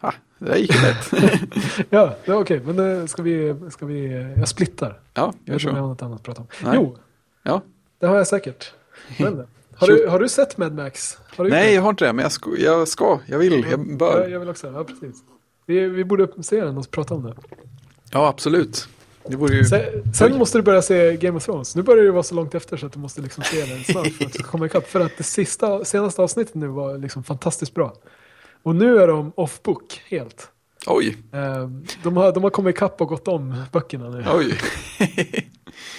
Ah, det där gick ju lätt. Ja, det är okej. Men eh, ska vi, ska vi... Jag splittar. ja, Jag gör vet inte om jag har så. något annat att prata om. Nej. Jo, Ja. det har jag säkert. Men, har, du, har du sett Mad Max? Nej, jag har inte det, men jag ska, jag, ska, jag vill, jag Ja, bör. jag vill också. Ja, precis. Vi, vi borde se den och prata om det. Ja, absolut. Ju... Sen, sen måste du börja se Game of Thrones. Nu börjar det vara så långt efter så att du måste liksom se den snart för att komma ikapp. För att det sista, senaste avsnittet nu var liksom fantastiskt bra. Och nu är de off-book helt. Oj, Eh, De har, de har kommit ikapp och gått om böckerna nu. oj.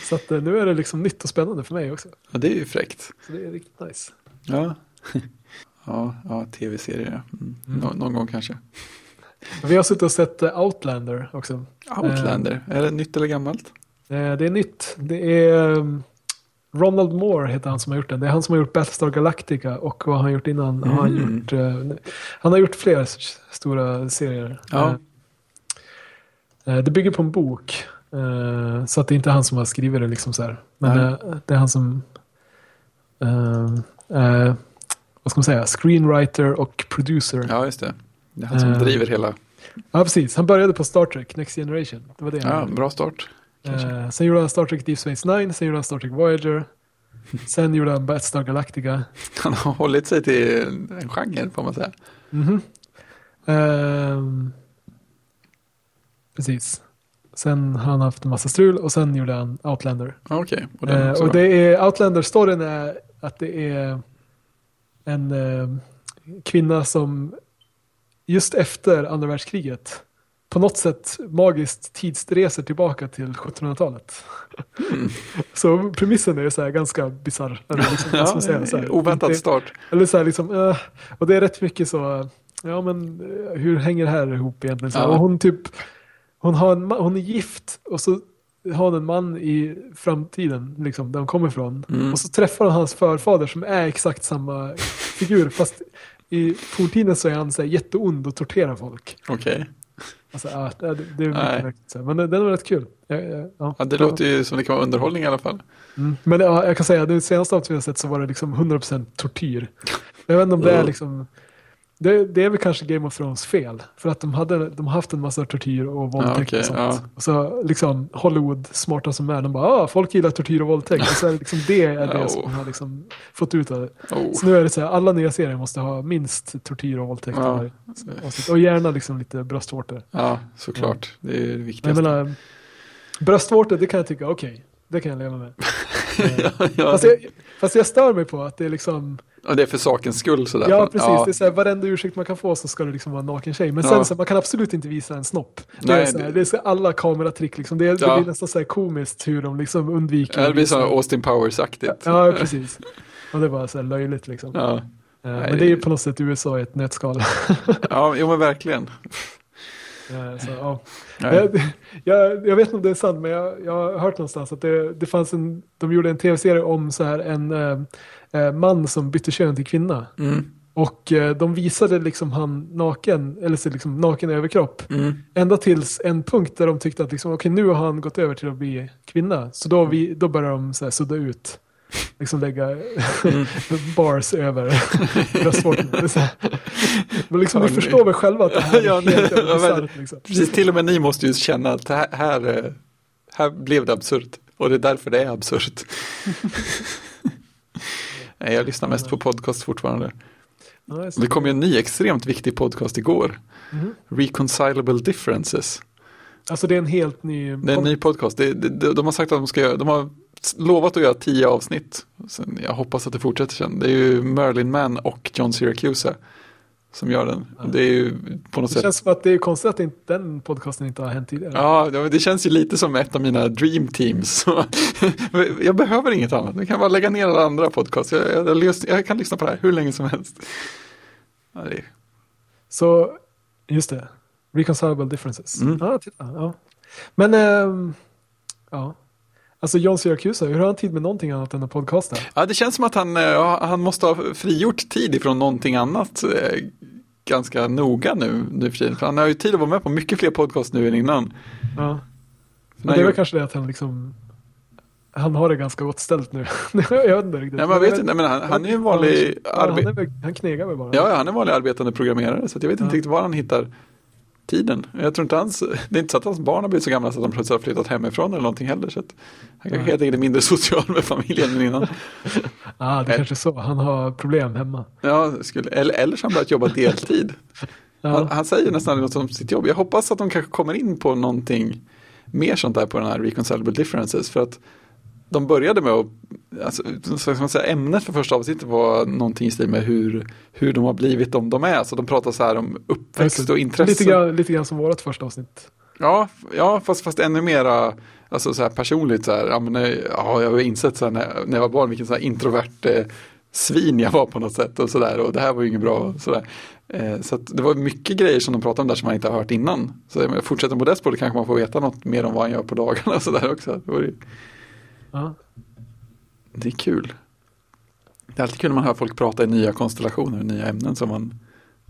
Så att eh, nu är det liksom nytt och spännande för mig också. Ja, det är ju fräckt. Så det är riktigt nice. Ja, ja, ja tv-serier. ja. Mm. Nå- någon gång kanske. Vi har suttit och sett eh, Outlander också. Outlander, är det nytt eller gammalt? Eh, Det är nytt. Det är um, Ronald Moore heter han som har gjort den. Det är han som har gjort Battlestar Galactica och vad har han gjort innan? Har han, Mm. gjort, eh, han har gjort flera stora serier. Ja. Eh, eh, Det bygger på en bok. eh, Så att det är inte han som har skrivit det liksom så här. Men eh, det är han som eh, eh, vad ska man säga, screenwriter och producer. Ja. Ja, just det. Det är han som Eh. driver hela. precis. Han började på Star Trek, Next Generation. Det var det Ja, bra start. Eh, sen gjorde han Star Trek Deep Space Nine, sen gjorde han Star Trek Voyager. Sen gjorde han Battlestar Galactica. Han har hållit sig till en genre, får man säga. Mhm. Ehm, precis. Sen har han haft en massa strul och sen gjorde han Outlander. Okej, och den Eh, och det är, Outlander-storyn är att det är en eh, kvinna som just efter andra världskriget på något sätt magiskt tidsreser tillbaka till 1700-talet. Mm. Så premissen är så här ganska bisarr. Liksom, man säga, inte- start. Eller så här liksom, eh, och det är rätt mycket så, ja men eh, hur hänger det här ihop egentligen? Så Ja. hon typ, hon, har en, hon är gift och så har hon en man i framtiden, liksom, där hon kommer ifrån. Mm. Och så träffar hon hans förfader som är exakt samma figur, fast i forntiden så är han så här, jätteond och torterar folk. Okej. Alltså, ja, det, det är mycket märkligt. Men den var rätt kul. Ja, ja, ja. Det låter ju som det kan vara underhållning i alla fall. Mm. Men ja, jag kan säga, det senaste avsnittet jag sett så var det liksom 100% tortyr. Jag vet inte om det är liksom... Det, det är väl kanske Game of Thrones fel. För att de, hade, de haft en massa tortyr och våldtäkt okej, och sånt. ja. Och så liksom Hollywood, smarta som är, de bara ah, folk gillar tortyr och våldtäkt. Och så är det, liksom, det är det Oh. som de har liksom fått ut av det. Oh. Så nu är det så här, alla nya serier måste ha minst tortyr och våldtäkt. Ja. avsnitt. Och gärna liksom lite bröstvårtor. Ja, såklart. Det är det Men jag viktigaste. menar, bröstvårtor det kan jag tycka, okej. det kan jag leva med. ja, Fast jag, fast jag stör mig på att det är liksom, och det är för sakens skull sådär. ja precis, ja. det är så här, varenda ursäkt man kan få så ska det liksom vara en naken tjej. Men Ja. sen så man kan absolut inte visa en snopp. Det är, Nej, så här, det- det är alla kameratrick liksom, det, det Ja. blir nästan så här komiskt hur de liksom undviker. Ja, det blir så Austin Powers-aktigt. Ja, precis. Och det är bara så här löjligt liksom. Ja. Eh, Nej, men det är ju det- på något sätt USA i ett nötskal. ja, jo men verkligen. Eh, så, ja. Nej. Jag, jag, jag vet inte om det är sant, men jag, jag har hört någonstans att det, det fanns en, de gjorde en tv-serie om så här en eh, eh, man som bytte kön till kvinna. Mm. Och eh, de visade liksom han naken, eller så liksom naken överkropp. Mm. Ända tills en punkt där de tyckte att liksom, okej nu har han gått över till att bli kvinna. Så då, vi, då började de så här, sudda ut. Liksom lägga Mm. bars över bröstvårtorna. Men liksom, ni Hörni. förstår väl själva att det här är Ja, helt ja. Liksom. Precis, till och med ni måste ju känna att här, här, eh, här blev det absurt. Och det är därför det är absurt. Nej, jag lyssnar mest på podcast fortfarande. Ja, det kom ju en ny extremt viktig podcast igår. Mhm. Reconcilable Differences. Alltså det är en helt ny... Det är en ny podcast. Det, det, de, de har sagt att de ska göra, de har lovat att göra tio avsnitt. Sen, jag hoppas att det fortsätter sen. Det är ju Merlin Mann och John Syracuse som gör den. Det är ju på något Det sätt. känns som att det är konstigt att inte, den podcasten inte har hänt tidigare. Ja, det- det känns ju lite som ett av mina dream teams. Jag behöver inget annat. Jag kan bara lägga ner alla andra podcast. Jag, jag, jag, jag kan lyssna på det här hur länge som helst. Ja, det är, Så, just det. Reconcilable differences. Mm. Ja, titta. Ja. Men, ehm, ja. Alltså John Syracuse, hur har han tid med någonting annat än att podcasta? ja, det känns som att han, eh, han måste ha frigjort tid ifrån någonting annat eh, ganska noga nu, nu för tiden. För han har ju tid att vara med på mycket fler podcast nu än innan. Ja. Men det är väl kanske det att han liksom, han har det ganska gott ställt nu. jag vet inte riktigt. Nej, man vet inte, men han, han är ju en vanlig ja, han, väl, han knegar väl bara. Ja, han är en vanlig arbetande programmerare så jag vet inte Ja. riktigt var han hittar tiden. Jag tror inte hans, det är inte så att hans barn har blivit så gamla så att de plötsligt har flyttat hemifrån eller någonting heller. Så att han kanske helt enkelt är mindre social med familjen än innan. ah, det är kanske är så. Han har problem hemma. Ja, skulle, eller, eller så har han börjat jobba deltid. Ja. Han, han säger nästan något om sitt jobb. Jag hoppas att de kanske kommer in på någonting mer sånt där på den här Reconcilable Differences. För att de började med att, alltså, man säga, ämnet för första avsnittet var någonting i stil med hur, hur de har blivit de de är. Så de pratar så här om uppväxt och intresse. Lite grann, lite grann som vårt första avsnitt. Ja, ja fast, fast ännu mera alltså så här personligt. Så här, ja, men, ja, jag har insett så här, när, när jag var barn vilken så här introvert eh, svin jag var på något sätt. Och, så där, och det här var ju inget bra. Så, där. Eh, så det var mycket grejer som de pratade om där som man inte har hört innan. Så jag fortsätter på det spåret kanske man får veta något mer om vad han gör på dagarna och så där också. Det, Ja. det är kul. Det är alltid kul när man hör folk prata i nya konstellationer, nya ämnen. Så man,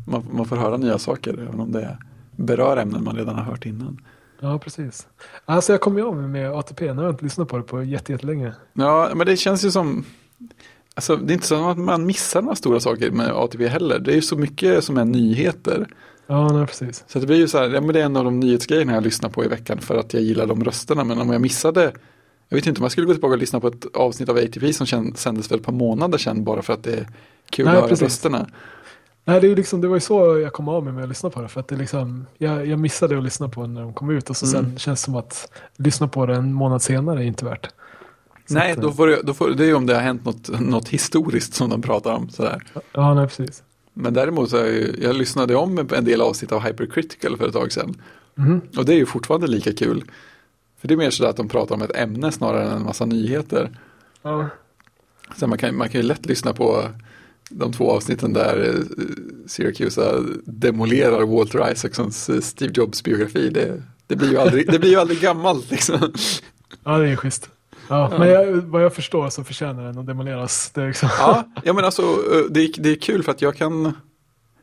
man, man får höra nya saker, även om det berör ämnen man redan har hört innan. ja, precis. Alltså jag kom ju av mig med ATP. Nu har jag inte lyssnat på det på jätte- jättelänge. Ja, men det känns ju som Alltså, det är inte så att man missar några stora saker med ATP heller. Det är ju så mycket som är nyheter. Ja, nej, precis. Så det blir ju så här, ja, men det är en av de nyhetsgrejerna jag lyssnar på i veckan för att jag gillar de rösterna. Men om jag missade, jag vet inte om jag skulle gå tillbaka och lyssna på ett avsnitt av ATP som känd, sändes för ett par månader sedan bara för att det är kul Nej, att höra precis. rösterna. Nej, det, är liksom, det var ju så jag kom av mig med att lyssna på det. För att det liksom, jag, jag missade att lyssna på det när de kom ut och så Mm. sen känns det som att lyssna på det en månad senare är inte värt. Så Nej, att, då får det, då får, det är ju om det har hänt något, något historiskt som de pratar om. Sådär. Ja, nej, precis. Men däremot så ju, jag lyssnade om en del avsnitt av Hypercritical för ett tag sedan. Mhm. Och det är ju fortfarande lika kul. För det är mer sådär att de pratar om ett ämne snarare än en massa nyheter. Ja. Så man kan, man kan ju lätt lyssna på de två avsnitten där eh, Syracuse demolerar Walter Isaacsons eh, Steve Jobs biografi. Det, det, blir, ju aldrig, det blir ju aldrig gammalt liksom. ja, det är schysst. Ja, Men jag, vad jag förstår så förtjänar den att demoleras. Det liksom, Ja, ja men alltså eh, det, är- det är kul för att jag kan,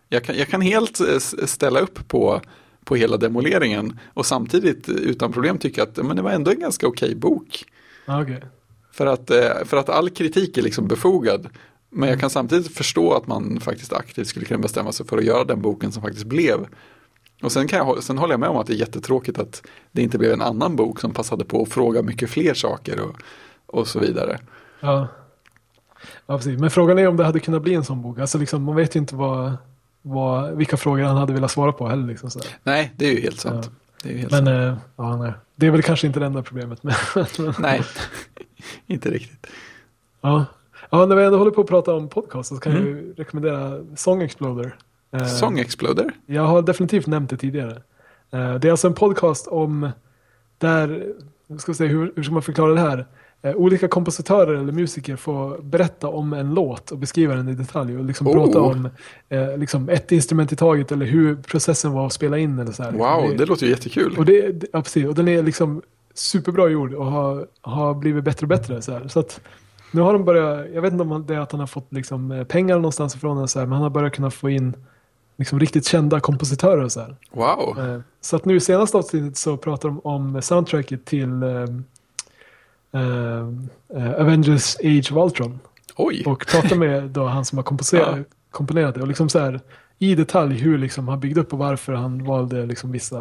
jag kan, jag kan helt eh, ställa upp på, på hela demoleringen och samtidigt utan problem tycka att men det var ändå en ganska okej bok. ja, okej. För att, eh, för att all kritik är liksom befogad. Men jag kan samtidigt förstå att man faktiskt aktivt skulle kunna bestämma sig för att göra den boken som faktiskt blev. Och sen, kan jag, sen håller jag med om att det är jättetråkigt att det inte blev en annan bok som passade på att fråga mycket fler saker och, och så vidare. Ja. ja, precis. Men frågan är om det hade kunnat bli en sån bok. Alltså liksom, man vet ju inte vad, vad, vilka frågor han hade velat svara på heller. Liksom, sådär. Nej, det är ju helt sant. Ja. Helt Men sant. eh, ja, nej. det är väl kanske inte det enda problemet. Men, Nej, inte riktigt. ja. ja, när vi ändå håller på att prata om podcast så kan Mm. jag rekommendera Song Exploder. Eh, Song Exploder? Jag har definitivt nämnt det tidigare. Eh, Det är alltså en podcast om där, ska säga, hur, hur ska man förklara det här? Eh, Olika kompositörer eller musiker får berätta om en låt och beskriva den i detalj och liksom Oh. prata om eh, liksom ett instrument i taget eller hur processen var att spela in eller så här. Wow, Det- det låter ju jättekul. och, det, ja, precis, och den är liksom superbra gjord och har, har blivit bättre och bättre. Så, här. så att nu har de börjat, jag vet inte om det är att han har fått liksom, eh, pengar någonstans ifrån, eller så här, men han har börjat kunna få in liksom, riktigt kända kompositörer. Och så, här. Wow, Eh, så att nu i senaste avsnittet så pratar de om soundtracket till eh, Avengers Age of Ultron. oj, Och pratar med då han som har komposerat, Ja. komponerat det. Och liksom så här, i detalj hur liksom han byggde upp och varför han valde liksom vissa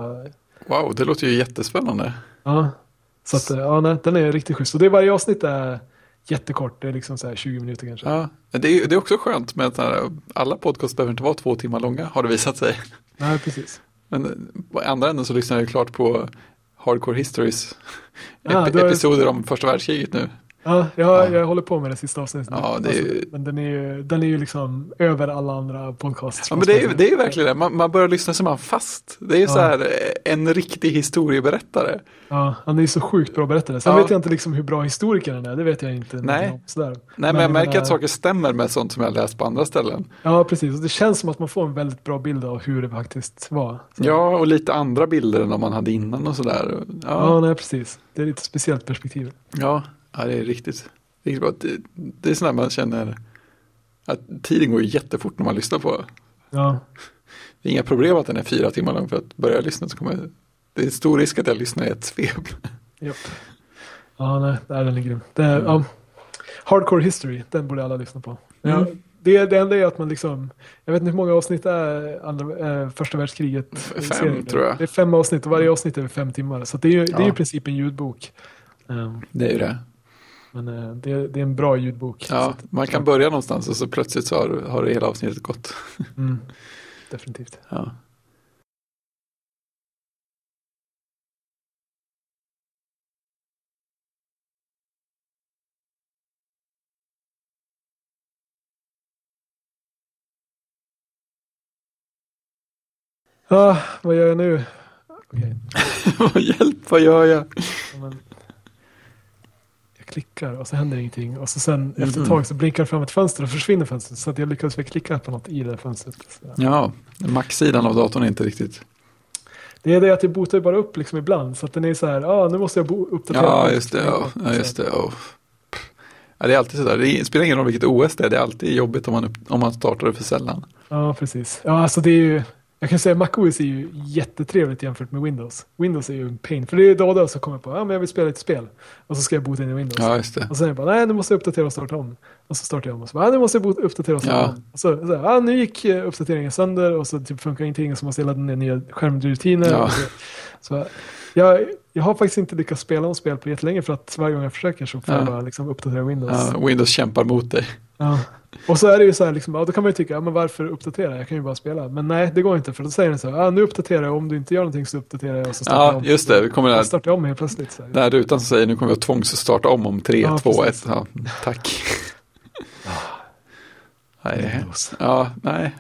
wow, det låter ju jättespännande. Ja, så att, eh, ja, nej, den är riktigt schysst. Och det är varje avsnitt är jättekort, det är liksom så här 20 minuter kanske. Ja, det är, det är också skönt med att alla podcasts behöver inte vara två timmar långa, har det visat sig. Nej, precis. Men eh, på andra änden så lyssnar jag klart på Hardcore Histories Ja, är- episoder om första världskriget nu. Ja, jag, Ja. jag håller på med det sista avsnittet. Ja, det är ju- Men den är, ju, den är ju liksom över alla andra podcasts. Ja, men det är, ju- det är ju verkligen det, man, man börjar lyssna så man fast. Det är ju Ja. så här eh, en riktig historieberättare. Ja, han är ju så sjukt bra berättare. Sen Ja. vet jag inte liksom hur bra historiker han är, det vet jag inte. Nej. om, Sådär. Nej, men, jag jag märker menar- att saker stämmer med sånt som jag läst på andra ställen. Ja, precis. Och det känns som att man får en väldigt bra bild av hur det faktiskt var. Så. Ja, och lite andra bilder än de man hade innan och sådär. Ja, Ja, nej, precis. Det är lite speciellt perspektiv. ja, ja det är riktigt, riktigt bra. Det, det är sådär man känner att tiden går jättefort när man lyssnar på. Ja, Det är inga problem att den är fyra timmar lång för att börja lyssna så kommer det är stor risk att jag lyssnar i ett svep. japp. Ja, nej, den är grym. Det är, ja. Hardcore History, den borde alla lyssna på. Mm. Ja, Det, det enda är att man liksom, jag vet inte hur många avsnitt det är andra, eh, första världskriget. Fem, tror jag. Det är fem avsnitt och varje avsnitt är fem timmar. Så det är ju det är ju Ja. i princip en ljudbok. Um, Det är ju det. Men eh, det, det är en bra ljudbok. Ja, att- man kan börja någonstans och så plötsligt så har, har det hela avsnittet gått. Mm, definitivt. Ja. Ah, vad gör jag nu? Okej, Hjälp, vad gör jag? ja, men jag klickar och så händer ingenting. Och så sen efter ett tag så blinkar det fram ett fönster och försvinner fönstret. Så att jag lyckades väl klicka på något i det fönstret. Så. Ja, Mac-sidan av datorn är inte riktigt. Det är det att jag botar bara upp liksom ibland. Så att den är så här, ah, nu måste jag uppdatera. Ja, just det. Ja, ja just det. Oh. Ja, det är alltid sådär. Det spelar ingen roll vilket OS det är. Det är alltid jobbigt om man, om man startar det för sällan. Ja, precis. Ja, alltså det är ju, jag kan säga MacOS är ju jättetrevligt jämfört med Windows. Windows är ju en pain, för det är ju då och då så kommer jag på, ja men jag vill spela ett spel. Och så ska jag bota in i Windows. Ja, just det. Och sen är jag bara, nej nu måste jag uppdatera och starta om. Och så startar jag om och så bara, ja, nu måste jag uppdatera och starta Ja. om. Och så, så ja, nu gick eh, uppdateringen sönder och så typ funkar ingenting och så måste jag ladda ner nya skärmrutiner. Ja. Så, så, jag, jag har faktiskt inte lyckats spela om spel på jättelänge för att varje gång jag försöker så får jag Ja. bara liksom uppdatera Windows. Ja, Windows kämpar mot dig. Ja. Och så är det ju så här, liksom, ja, då kan man ju tycka, ja, men varför uppdatera? Jag kan ju bara spela. Men nej, det går inte för då säger den så här, ja, nu uppdaterar jag, om du inte gör någonting så uppdaterar jag och så startar jag Ja, om. just det. Vi kommer där, startar jag om helt plötsligt. Så här. där rutan som säger nu kommer att tvångsstarta om om 3, Ja, 2, 1. precis. Ja, tack. Nej, Windows. ja, nej.